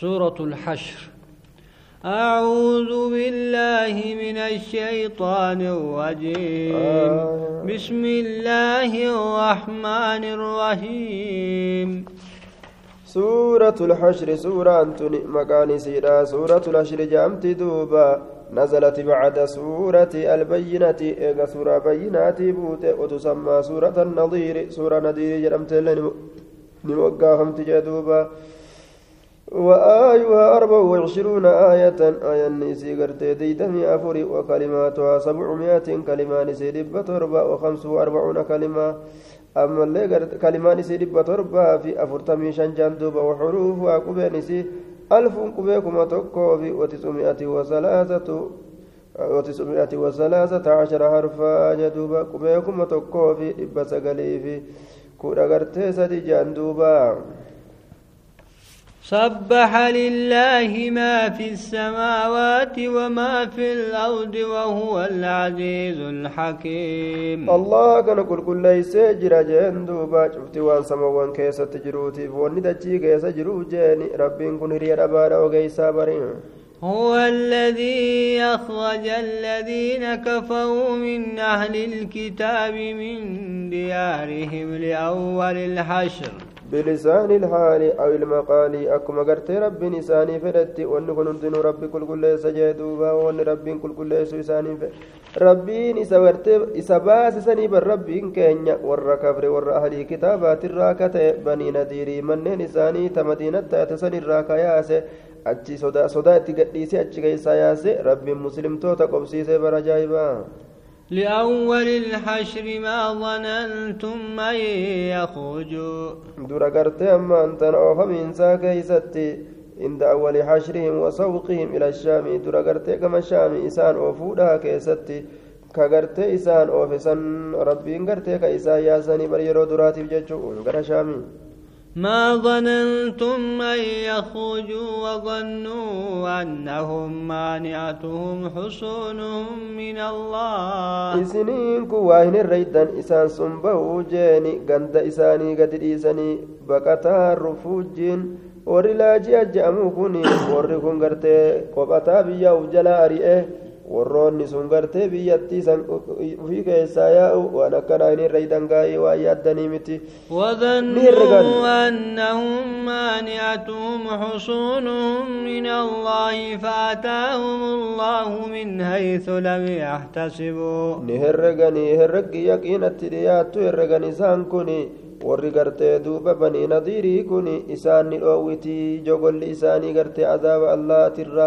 سورة الحشر أعوذ بالله من الشيطان الرجيم آه. بسم الله الرحمن الرحيم سورة الحشر سورة أنتني مكان سيرا سورة الحشر جامت دوبا نزلت بعد سورة البينة إيغا سورة بينات بوت وتسمى سورة النظير سورة نذير جرمت نموقع خمت جدوبا وآيها أربع وعشرون آية آية نسي قرتي ديدمي أفري وكلماتها سبعمائة كلمة نسي دبة تربة وخمس وأربعون كلمة. أما اللي كلمة نسي دبة تربة في أفرتمي شنجان دوبة وحروفها قبة نسي ألف قبيكما تقو في وتسعمائة وثلاثة وتسعمائة وثلاثة عشر حرفا جدوبا قبيكما تقو في إبا سقلي كورا قرتي سدي جندوبا سبح لله ما في السماوات وما في الأرض وهو العزيز الحكيم. الله كان كل كل ليس جرى جندوبا شفتي وان سموان كيسة تجروتي فوني دجي كيسة جرو جاني ربين كن هريا ربارا وغيسا برين هو الذي أخرج الذين كفروا من أهل الكتاب من ديارهم لأول الحشر. بلسان الحال أو المقال. أكما قرت رب نساني فدت وأن كنتن ربي كل كل سجدوبا وأن رب كل كل سيساني ربي نسا ورت إسباس سني بالرب كينيا. ور كفر ور أهل كتابات الراكة. بني نذيري من نساني تمدينة تسني الراكياس achi sodaa itti gadhiise achi keeysaa yaase rabbiin muslimtoota qobsiise bara ajaa'ibaa لأول الحشر ما ظننتم أن يخرجوا. دور قرت أما أنت أوف من ساكيستي عند أول حشرهم وسوقهم إلى الشام. دور قرت كما الشام إسان أوفودا كيستي. كغرتي إسان أوفسن. ربين قرتي كإسان ياسني. بريرو دراتي بججو. غرا شامي. ما ظننتم أن يخرجوا وظنوا أنهم مانعتهم حصونهم من الله. إسنين كواهن الريدان إسان سنبهو جيني غند إساني قد إساني بكتا رفوجين. warri laajii ajja'amuu kun warri kun gartee qophataa warroonni sun gartee biyyattii san ufii keessaa yaa'u waan akkanaa hin irra dangaa'ee waan yaaddanii miti وظنوا أنهم مانعتهم حصونهم من الله فأتاهم الله من حيث لم يحتسبوا نهرقني هرق يقينة دياتو هرقني سانكني warri gartee duuba banii nadiirii kun isaan ni dhoowwitii jogolli isaanii gartee azaaba allaatirra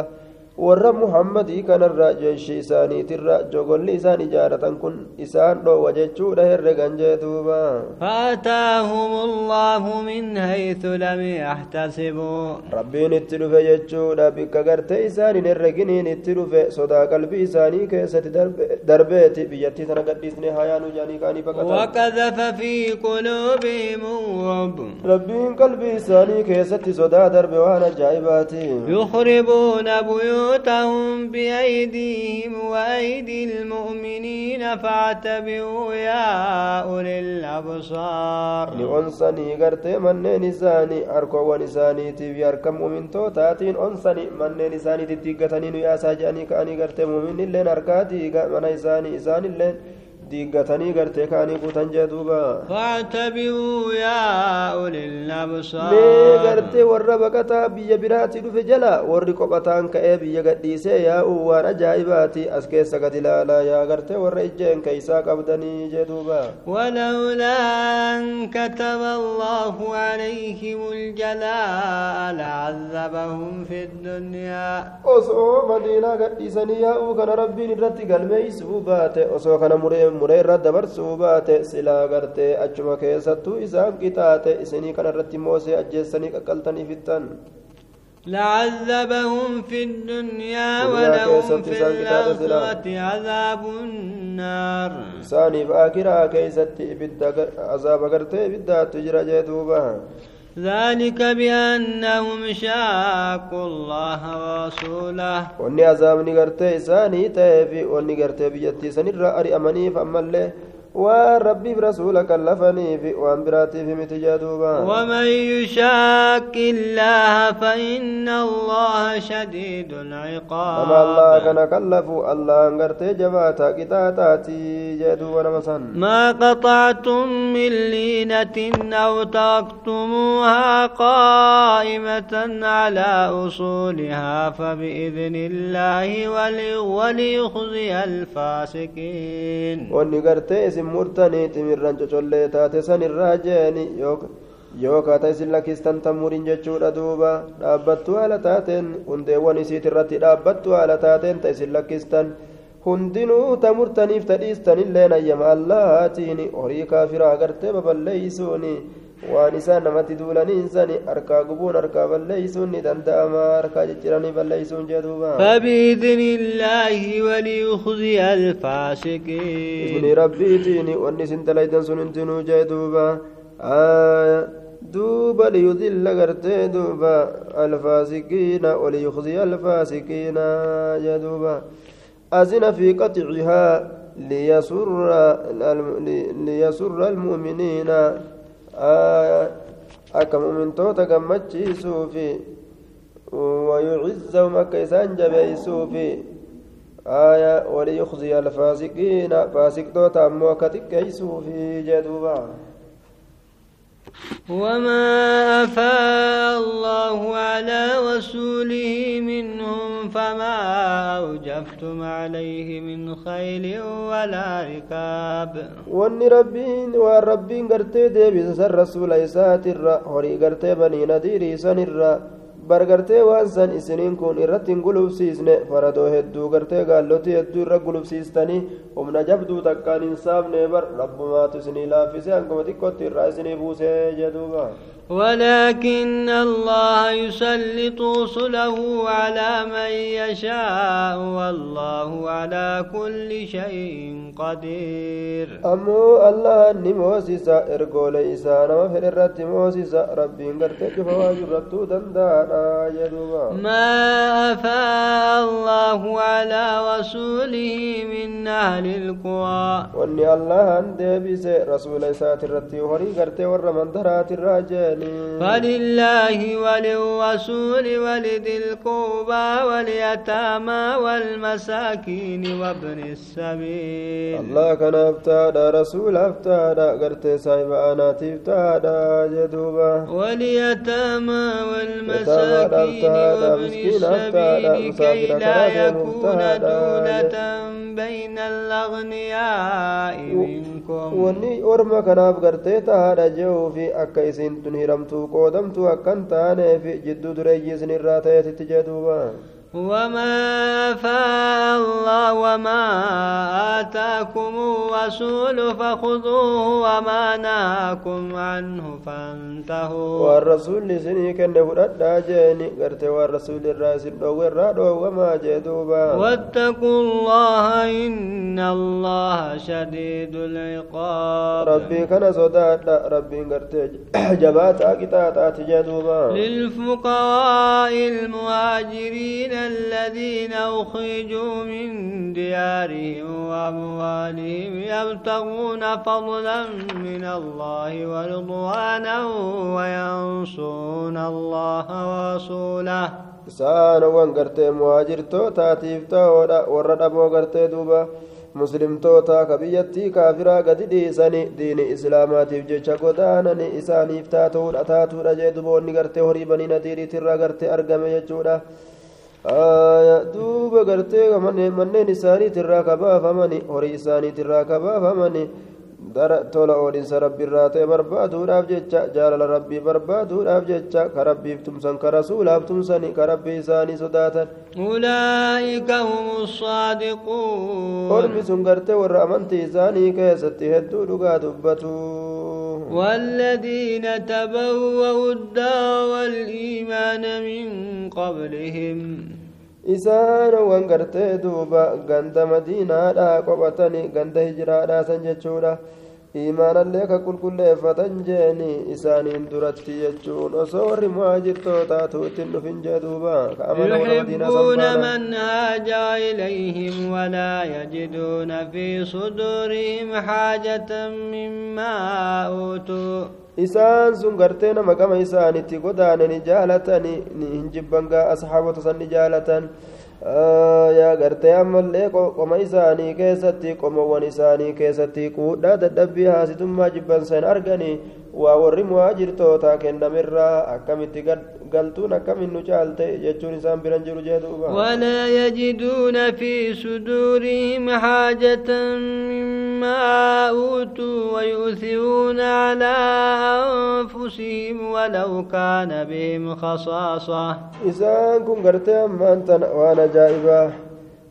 warra muhammadii kanarra jeeshi isaaniitirra jogolli isaan ijaaratan kun isaan dhoowwa jechuudha herregan jee duuba فأتاهم الله من حيث لم يحتسبوا rabbiin itti dhufe jechuudha bikka gartee isaan hin herreginiin itti dhufe sodaa qalbii isaanii keessatti darbeeti biyyattii tana gadhiisne hayaanu jaanii kaanii وقذف في قلوبهم الرعب rabbiin qalbii isaanii keessatti sodaa darbe waan ajaa'ibaati يخربون بيوتهم بأيديهم وأيدي المؤمنين فاعتبروا يا أولي الأبصار. لأنصني قرت من نساني أركو ونساني تبي أركم من توتاتين أنصني من نساني تدقتني نياسا جاني كأني قرت مؤمن اللين أركاتي من نساني إساني اللين gartee kaanii kutan jee duuba فاعتبروا يا أولي الأبصار warra baqataa biyya biraatti dhufe jala warri qophataan ka'ee biyya gadhiisee yaa'u waan ajaa'ibaati as keessa gad ilaalaa yaa gartee warra ijjeen keeysaa qabdanii jee duuba ولولا أن كتب الله عليهم الجلاء لعذبهم في الدنيا osoo madiinaa gadhiisanii yaa'uu kana rabbiin irratti galmeeysuu baate osoo kana muree muree irra dabarsuu baate silaa gartee achuma keessattuu isaan qixaaxe isinii kana irratti moosee ajjeessanii qaqqaltanii fittan لعذبهم في الدنيا دنيا ولهم كيست في الآخرة عذاب النار keeysatti ibidda azaaba gartee ibiddaattu jira jee duuba ذلك بأنهم شاقوا الله ورسوله. وني عذاب نغرتي ساني تيفي وني غرتي بيتي سنرى أري أماني فأما waan rabbiif rasuula kallafaniif waan biraatiif miti jedhuuba ومن يشاق الله فإن الله شديد العقاب nama allah kana kallafu allahan gartee jabaataa qixaaxaati jedhuuba nama san ما قطعتم من لينة أو تركتموها قائمة على أصولها فبإذن الله ولي- وليخزي الفاسقين gartee isin murtanii timirran cocollee taate san irraa jeeni. Yoo kaata isin lakkistan tan murin jechuudha duuba. Dhaabbattu haala taateen hundeewwan isiit irratti dhaabbattu haala taateen ta isin lakkistan. Hundinuu ta murtaniif ta dhiistanillee nayyama allahaatiin horii kaafiraa gartee baballeeysuuni waan isaan namatti duulaniinsani harkaa gubuun harkaa balleeysuun ni danda'ama harkaa cicciranii balleeysuun jedhuuba فبإذن الله وليخزي الفاسقين ibni rabbiitiin wanni isin dalaydan sun hundinuu jee duuba duuba liyudilla gartee duuba alfaasiqiina waliyukhziya alfaasiqiina jee duuba azina fi qaطicihaa liyasura liyasura almu'miniina akka mu'mintoota gammachiisuufi ويعزهم كيسان جبيسوفي آية وليخزي الفاسقين. فاسق دوتا موكتك كيسوفي جدوبا. وما أفاء الله على رسوله منهم فما أوجفتم عليه من خيل ولا ركاب. وان ربين وان ربين قرتي دي بيسا الرسول إسات الرأ هوري قرتي بني نديري سن الرأ بر قرتي وان سن إسنين كون إرتين قلوب سيسن فردو هدو قرتي قال لوتي هدو رأ قلوب سيستاني ومن جبدو تقال إنساب نبر رب ما تسني لافسي أنكم تكوتي الرأي سني بوسي جدوبا ولكن الله يسلط رسله على من يشاء والله على كل شيء قدير. أمو الله أني موسيسا إرقول إيسا نما فررت موسيسا ربي انقرتك فواجر ربتو دندانا يدوبا ما أفاء الله على رسوله من أهل القوى واني الله أندي بيسي رسول إيسا ترتي وري قرتي ورمان درات الراجل فلله وللرسول ولذي القربى واليتامى والمساكين وابن السبيل. allah kanaaf taadha rasuulaaf taadha gartee saahiba anaatiif taadha jedhuuba واليتامى والمساكين وابن السبيل كي لا يكون. دولة بين الأغنياء منكم منكم وني أرمى كناف قرتيتا هذا جو في أكا إسين تنهرمتو قودمتو أكا انتاني في جدو دريجي سنراتي تتجدوبا وما فاء الله وما آتاكم الرسول فخذوه وما نهاكم عنه فانتهوا. والرسول لسني كان يقول جاني قرت والرسول الرأس الدور وما جدوبا واتقوا الله إن الله شديد العقاب. ربي كان صداد ربي قرت جبات أكتات أتجدوبا للفقراء المهاجرين الذين أخرجوا من ديارهم وأموالهم يبتغون فضلا من الله ورضوانا وينصرون الله ورسوله. إسان وانقرت مهاجر توتا تيفتا ورد أبو قرت دوبا مسلم توتا كبيتي كافرا قد ديساني دين إسلاما تفجيش قدانا إساني افتاتو الأتاتو رجي دوبو نقرت هريبا نديري ترى قرت أرقم يجولا duuba gartee manneen isaaniitirraa kabaafamani horii isaaniitirraa kabaafamani dara tola oodhinsa rabbiirraa ta'e barbaaduudhaaf jecha jaalala rabbii barbaaduudhaaf jecha ka rabbiif tumsan ka rasuulaaf tumsani ka rabbii isaanii sodaatan أولئك هم الصادقون ormi sun gartee warra amantii isaanii keessatti hedduu dhugaa dubbatu والذين تبوأوا الدار والإيمان من قبلهم isaanowwan gartee duuba ganda madiinaadhaa qophatanii ganda hijiraadhaa san jechuudha iimaanallee ka qulqulleeffatan jeeni isaaniin duratti jechuun osoo warri muhaajirtootaatu ittiin dhufin jee duuba ka amana warra madiinaa يحبون من هاجر إليهم ولا يجدون في صدورهم حاجة مما أوتوا isaan sun gartee nama gama isaanitti godaane ni jaalatani ni hin jibbangaa asxaabota san ni jaalatan yaa gartee ammallee qoma isaanii keessatti qomowwan isaanii keessatti quudhaa dadhabbii haasitummaa jibbansan arganii waa warri muhaajirtoota kennamirraa akkamitti galtuun akkamin nu caalte jechuun isaan biran jiru jee duuba ولا يجدون في صدورهم حاجة مما أوتوا ويؤثرون على أنفسهم ولو كان بهم خصاصة isaan kun gartee ammaan tana waan ajaa'ibaa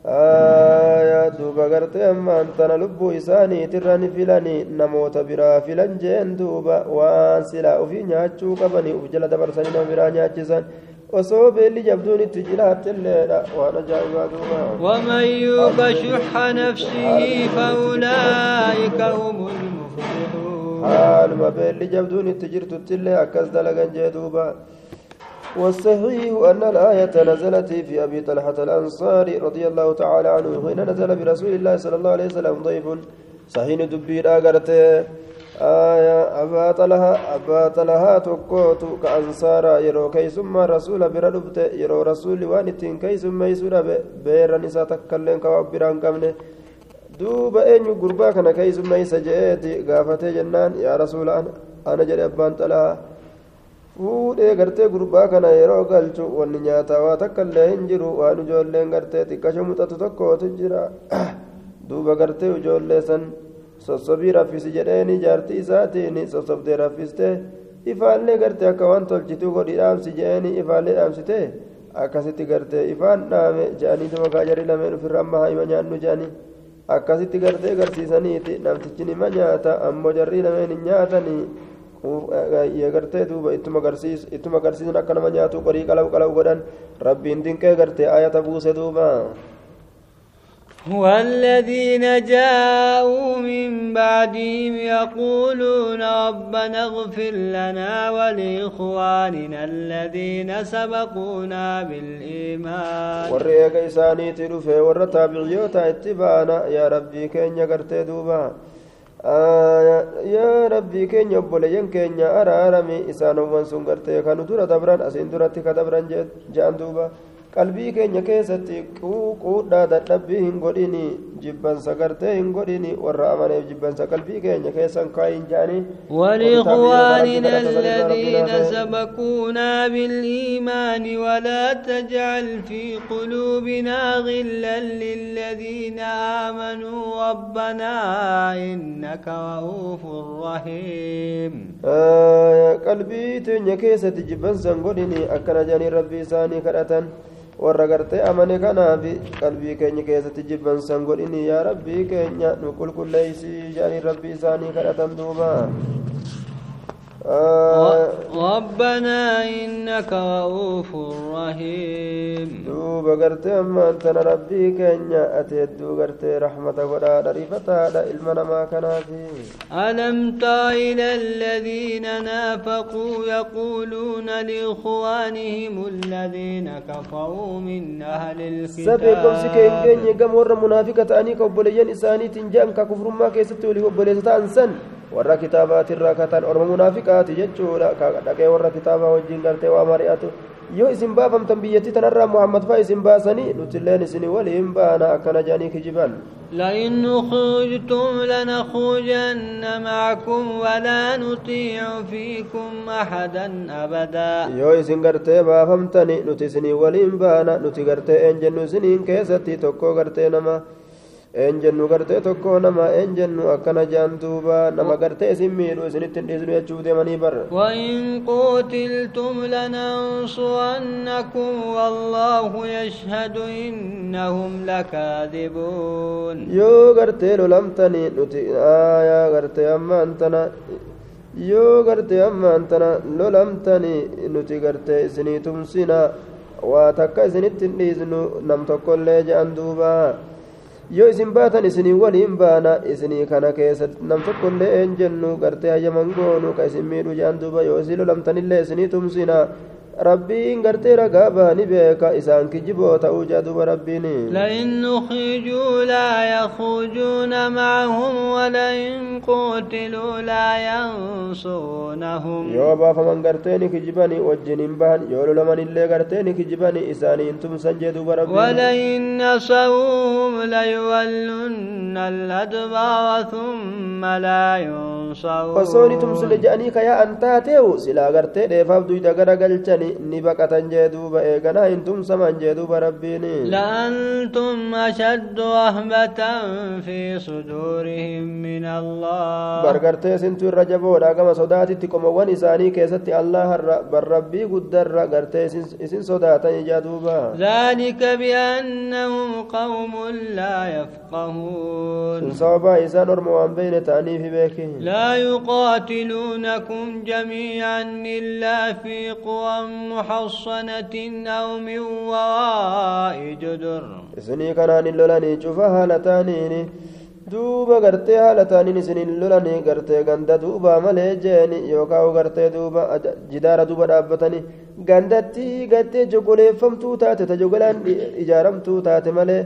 aayaa duuba gartee ammaan tana lubbuu isaaniitirra ni filanii namoota biraa filan jeen duuba waan silaa ofii nyaachuu qabanii uf jala dabarsanii nama biraa nyaachisan osoo beelli jabduun itti jiraatilleedha waan ajaa'ibaa duuba ومن يوق شح نفسه فأولئك هم المفلحون haaluma beelli jabduun itti jirtuttillee akkas dalagan jee duuba والصحيح أن الآية نزلت في أبي طلحة الأنصاري رضي الله تعالى عنه حين نزل برسول الله صلى الله عليه وسلم ضيف صحيح دبير أغرت آية أبا طلحة أبا طلحة تقوت كأنصارا يرو كيسما رسول بردبت يرو رسول وانتين كيسما يسورا بير نساء تكلم كوابران كمنه duuba eenyu gurbaa kana keeysumma isa je'eeti gaafatee jennaan yaa rasuula ana jedhe abbaan xalaa fuudhee gartee gurbaa kana yeroo galchu wanni nyaataa waa takka illee hin jiru waan ijoolleen gartee xiqqasho muxatu tokkootu jira duuba gartee ijoollee san sossobii raffisi jedheeni jaartii isaatiin sossobdee raffiste ifaallee gartee akka waan tolchituu godhi dhaamsi jedheeni ifaallee dhaamsite akkasitti gartee ifaan dhaame jedhaniitu makaa jarii lameen ofirra amma haima nyaannu jedhanii akkasitti gartee agarsiisaniiti namtichi nima nyaata ammoo jarrii lameen hin nyaatanii gartee duuba ittuma agarsiisan akka nama nyaatu qorii qalau qalau godhan rabbiin dinqee gartee ayata buuse duuba والذين جاءوا من بعدهم يقولون ربنا اغفر لنا ولإخواننا الذين سبقونا بالإيمان dhufe warra taabicyoota itti baana yaa rabbii keenya gartee duuba yaa rabbii keenya obboleeyyan keenya araarami isaanowwan sun gartee kanu dura dabran asiin duratti ka dabran je'an duuba qalbii keenya keessatti quudhaa dadhabbii hin godhini jibbansa gartee hin godhini warra amaneef jibbansa qalbii keenya keessan kaayin ولإخواننا الذين سبقونا بالإيمان ولا تجعل في قلوبنا غلا للذين آمنوا ربنا إنك رؤوف رحيم teenya keessatti jibbansa hin godhini akkana jedhanii rabbii isaanii kadhatan warra gartee amane kanaaf qalbii keenya keessatti jibbansan godhini yaa rabbii keenya nu qulqulleeysii jedhanii rabbii isaanii kadhatan duuba ربنا إنك رؤوف رحيم duuba gartee ammaan tana rabbii keenya ati hedduu gartee rahmata godhaadha rifataadha ilma namaa kanaafi ألم تر إلى الذين نافقوا يقولون لإخوانهم الذين كفروا من أهل sabee qobsi kee hin الكتاب geenye gama warra munaafiqa ta'anii ka obboleeyyan isaaniitiin je'an ka kufrummaa keessatti walii obboleessa ta'an san warra kitaabaatiirraa kataan orma munaafiqaati jechuudha dhaqee warra kitaabaa wajjin gartee waa mari'atu yoo isin baafamtan biyyattii tanarraa muhammad faa isin baasanii nutilleen isin waliin baana akkana jedhanii kijiban لئن خرجتم لنخرجن معكم ولا نطيع فيكم أحدا أبدا gartee baafamtani nuti isinii waliin baana nuti gartee een jennu isiniin keessatti tokko gartee nama een jennu gartee tokko nama een jennu akkana jean duuba nama gartee isin miidhu isinitti hin dhiisnu jechuu deemanii bar وإن قتلتم لننصرنكم والله يشهد إنهم لكاذبون yoo gartee lolamtani nuti aayaa gartee ammaan tana yoo gartee ammaan tana lolamtani nuti gartee isinii tumsina waa takka isinitti hin dhiisnu nam tokkollee je'an duuba yoo isin baatan isinii waliin baana isinii kana keessatti nam tokkollee een jennu gartee hayyaman goonu ka isin miidhu jaan duuba yoo isin lolamtanillee isinii tumsina ragaa baani beeka isaan kijiboo ta'uu jaa duba rabbiin لئن أخرجوا لا يخرجون معهم ولئن قتلوا لا ينصرونهم gartee ni kijibani wajjiniin bahan yoo lolaman illee gartee ni kijibani isaaniin tumsan jee duba rabbiin ولئن نصروهم ليولن الأدبار ثم لا ينصرون jedhanii kayaa an taateewu silaa gartee dheefaaf duyda gara galchani ni baqatan jee duuba eeganaa hin tumsaman jee duuba rabbiin لأنتم أشد رهبة في صدورهم من الله jaboodha gama sodaatitti qomowwan isaanii keessatti allaharra bar rabbii guddarra gartee isin- isin sodaatan ijaa duuba ذلك بأنهم قوم لا يفقهون isaan orma waan beeyne ta'aniif beeki لا يقاتلونكم جميعا إلا في قرى محصنة أو من وراء جدر isinii kanaan hin lolanii cufa haala taaniini duuba gartee haala taaniin isin hin lolanii gartee ganda duuba malee jeeni yookaan gartee duuba aja- jidaara duuba dhaabbatanii gandatti gartee jogoleeffamtuu taate ta jogolaan i- ijaaramtuu taate malee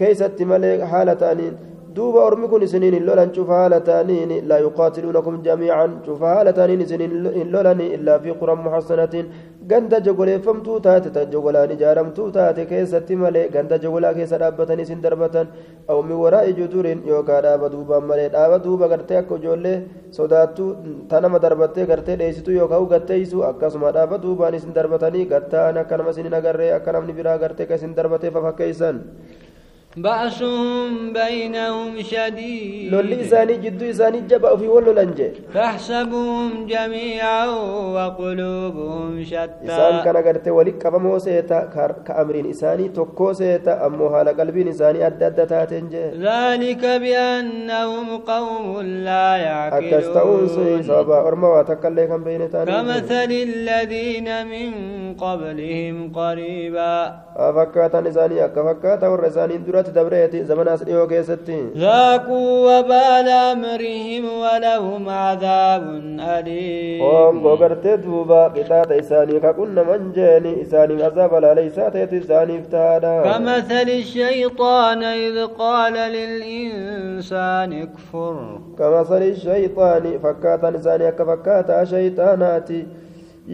keessatti malee haala taaniin duuba ormi kun isiniin hin lolan cufa haala taaniin laa yuqaatiluunakum jamiican cufa haala taaniin isin hin lolanii illaa fi quran muhassanatiin ganda jogoleeffamtuu taate ta jogolaan ijaaramtuu taate keessatti malee ganda jogolaa keessa dhaabbatanii isin darbatan aw min waraa'i judurin yookaan dhaaba duubaan malee dhaaba duuba gartee akka ijoollee sodaattuu ta nama darbattee gartee dheessitu yookaan gatteessu akkasuma dhaaba duubaan isin darbatanii gattaan akka nama isin hin agarree akka namni biraa gartee ka isin darbateef fakkeessan. بأسهم بينهم شديد. لولي إساني جدو إساني جبأ في ولو لنجي. فاحسبهم جميعا وقلوبهم شتى. إسان كان قرت ولي كفمو سيتا كأمرين إساني توكو سيتا أمو حال إساني أدد تنجي ذلك بأنهم قوم لا يعقلون. أكستعون سي صابا أرموا تكالي كم بين تاني. كمثل الذين من قبلهم قريبا. أفكاتا إساني أكفكاتا ورساني درات duratti dabreeti zamanaas dhiyoo keessatti ذاقوا وبال أمرهم ولهم عذاب أليم hoongoo gartee duuba qixaaxa isaanii kaqunnaman jeeni isaaniin azaaba laaleysaa teeti isaaniif taadha كمثل الشيطان إذ قال للإنسان اكفر shayxaani fakkaatan isaanii akka fakkaataa shayxaanaati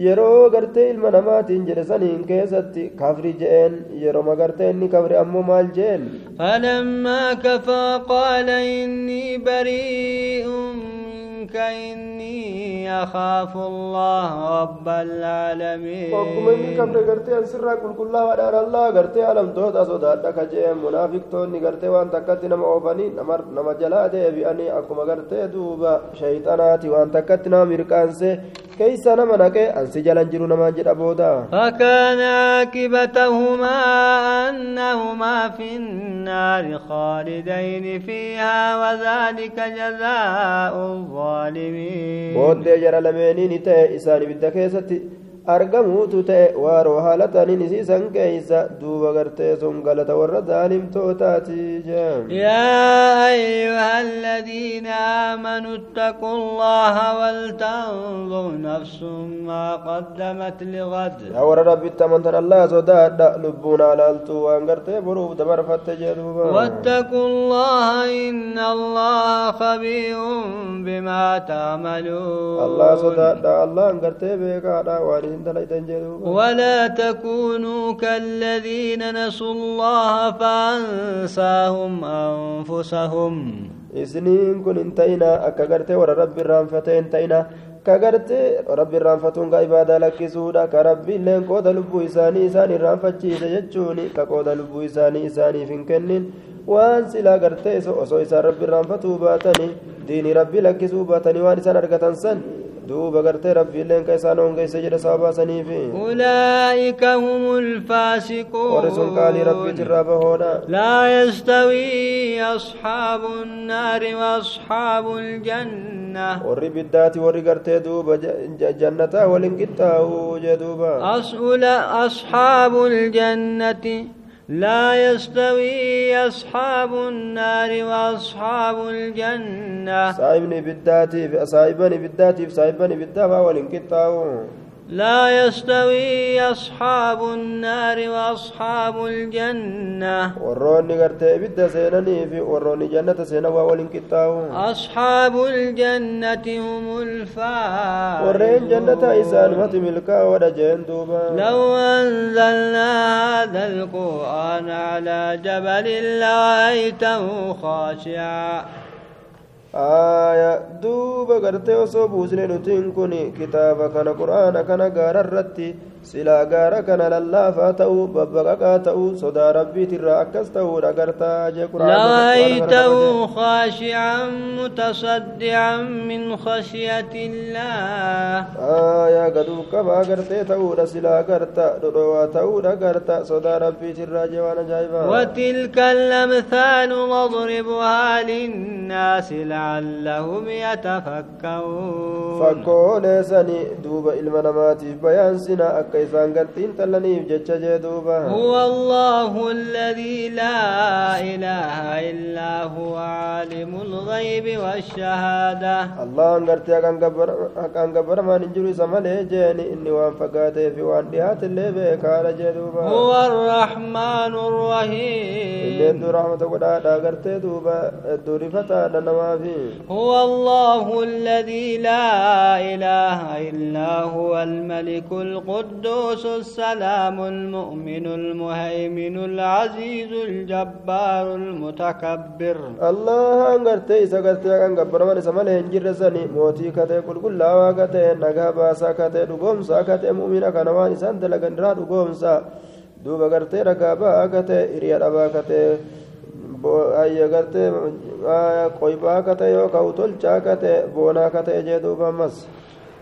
yeroo gartee ilma namaatiin jedhe saniin keessatti kafri je'een yeroma gartee inni kafri ammoo maal jeen فلما كفر قال إني بريء منك إني أخاف الله رب العالمين ogguma inni kafre gartee ansirraa qulqullaawaadhaan allaa gartee alamtoota sodaadha ka je'en munaafiqtoonni gartee waan takkatti nama oofanii nama jalaa deebi'anii akkuma gartee duuba shayxanaati waan takkatti nama mirqaanse keeysa nama naqee ansi jalan jiru namaan jedha booda فكان عاقبتهما أنهما في النار خالدين فيها وذلك جزاء الظالمين jara lameeniin ta'e isaan ibidda keessatti argamuutu ta'e waaroo haala ta'aniin isiisan keeysa duuba gartee sun galata warra zaalimtootaati jeen يا أيها الذين آمنوا اتقوا الله ولتنظر نفس ما قدمت لغد yaa warra rabbitti amantan allah sodaadha lubbuun alaaltuu waan gartee boruuf dabarfatte duuba واتقوا الله إن الله خبير بما تعملون allah sodaadha allah gartee beekaadha waan isin dalaytan jee duuba ولا تكونوا كالذين نسوا الله فأنساهم أنفسهم isiniin kun hin ta'ina akka gartee warra rabbi irraanfate hin ta'ina ka gartee rabbi irraanfatuun ka ibaadaa lakkisuudha ka rabbi illeen qooda lubbuu isaanii isaan irraanfachiise jechuun ka qooda lubbuu isaanii isaaniif hin kennin waan silaa gartee iso- osoo isaan rabbi irraanfatuu baatanii diinii rabbi lakkisuu baatanii waan isaan argatan san duuba gartee rabbi illeen ka isaan hongeesse jedha sababa saniifi أولئك هم الفاسقون warri sun qaalii rabbiit irraa bahoodha لا يستوي أصحاب النار وأصحاب الجنة warri biddaati warri gartee duuba ja- ja- jannataa waliin qixxaa'uu jee duuba أصل أصحاب الجنة لا يستوي أصحاب النار وأصحاب الجنة. صاحبني بالذاتي صاحبني بالذاتي صاحبني بالدابة والانقطاع لا يستوي أصحاب النار وأصحاب الجنة. وروني قرت بدا سينني في وروني جنة سينا وولين كتاو أصحاب الجنة هم الفائز ورين جنة إسان فتم الكا ودا جندوبا لو أنزلنا هذا القرآن على جبل لرأيته خاشعا. Aya duuba gartee osoo buusne nutiin kun kitaaba kana qur'aana kana gaara irratti silaa gaara kana lallaafaa ta'uu babbaqaqaa ta'uu sodaa rabbiitirraa akkas ta'uudha gartaa jee لرأيته خاشعا متصدعا من خشية الله aya gaduu qabaa gartee ta'uudha silaa garta dhodhowaa ta'uudha garta sodaa rabbiitirraa jee waan ajaa'ibaa وتلك الأمثال نضربها للناس لعلهم يتفكرون fakkoolee sani duuba ilma namaatiif bayaansina akka isaan galtiin tallaniif jecha jee duuba هو الله الذي لا إله إلا هو عالم الغيب والشهادة allahan gartee haqaan gabbaramaan hin jiru isa malee jeeni inni waan fagaatee fi waan dhihaatillee beekaadha jee duuba هو الرحمن الرحيم hedduu rahmata godhaadha gartee duuba hedduu rifataadha namaafi هو الله الذي لا إله إلا هو الملك القدوس السلام المؤمن المهيمن العزيز الجبار المتكبر. الله أنغرت اذا قلت يا كان غبر من سمل هنجرزني موتي كته كل كل واكته نغا باسا كته دغوم ساكته مؤمن كان سنت لغن را سا دوب غرت رغا باكته إريا دباكته أي غرت اي كوي باكته يو كاوتل چاكته بونا كته جه دوبمس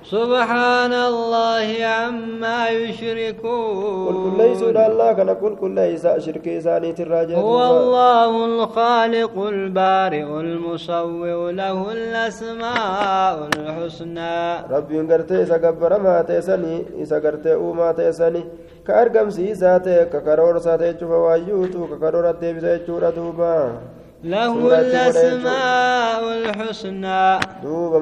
سبحان الله عما يشركون. قل ليس الله كان قل كل ليس شرك ثاني الراجع. هو الله الخالق البارئ المصور له الأسماء الحسنى. ربي انغرت سغبر ما تسني اسغرت وما تسني كارغم سي ذاته ككرور ساتي تشوفا يوتو ككرور ديبي ساتي تشورا دوبا له الأسماء الحسنى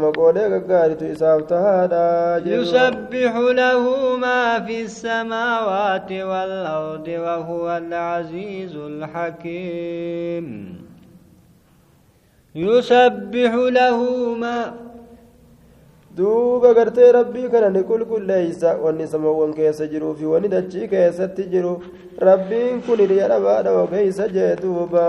maqoolee gaggaaritu isaaf tahaadha jedhu يسبح له ما في السماوات والأرض وهو العزيز الحكيم يسبح له ما duuba gartee rabbii kana ni qulqulleeysa wanni samawwan keessa jiruu fi wanni dachii keessatti jiru rabbiin kun hiriya dhabaadha ogeeysa jee duuba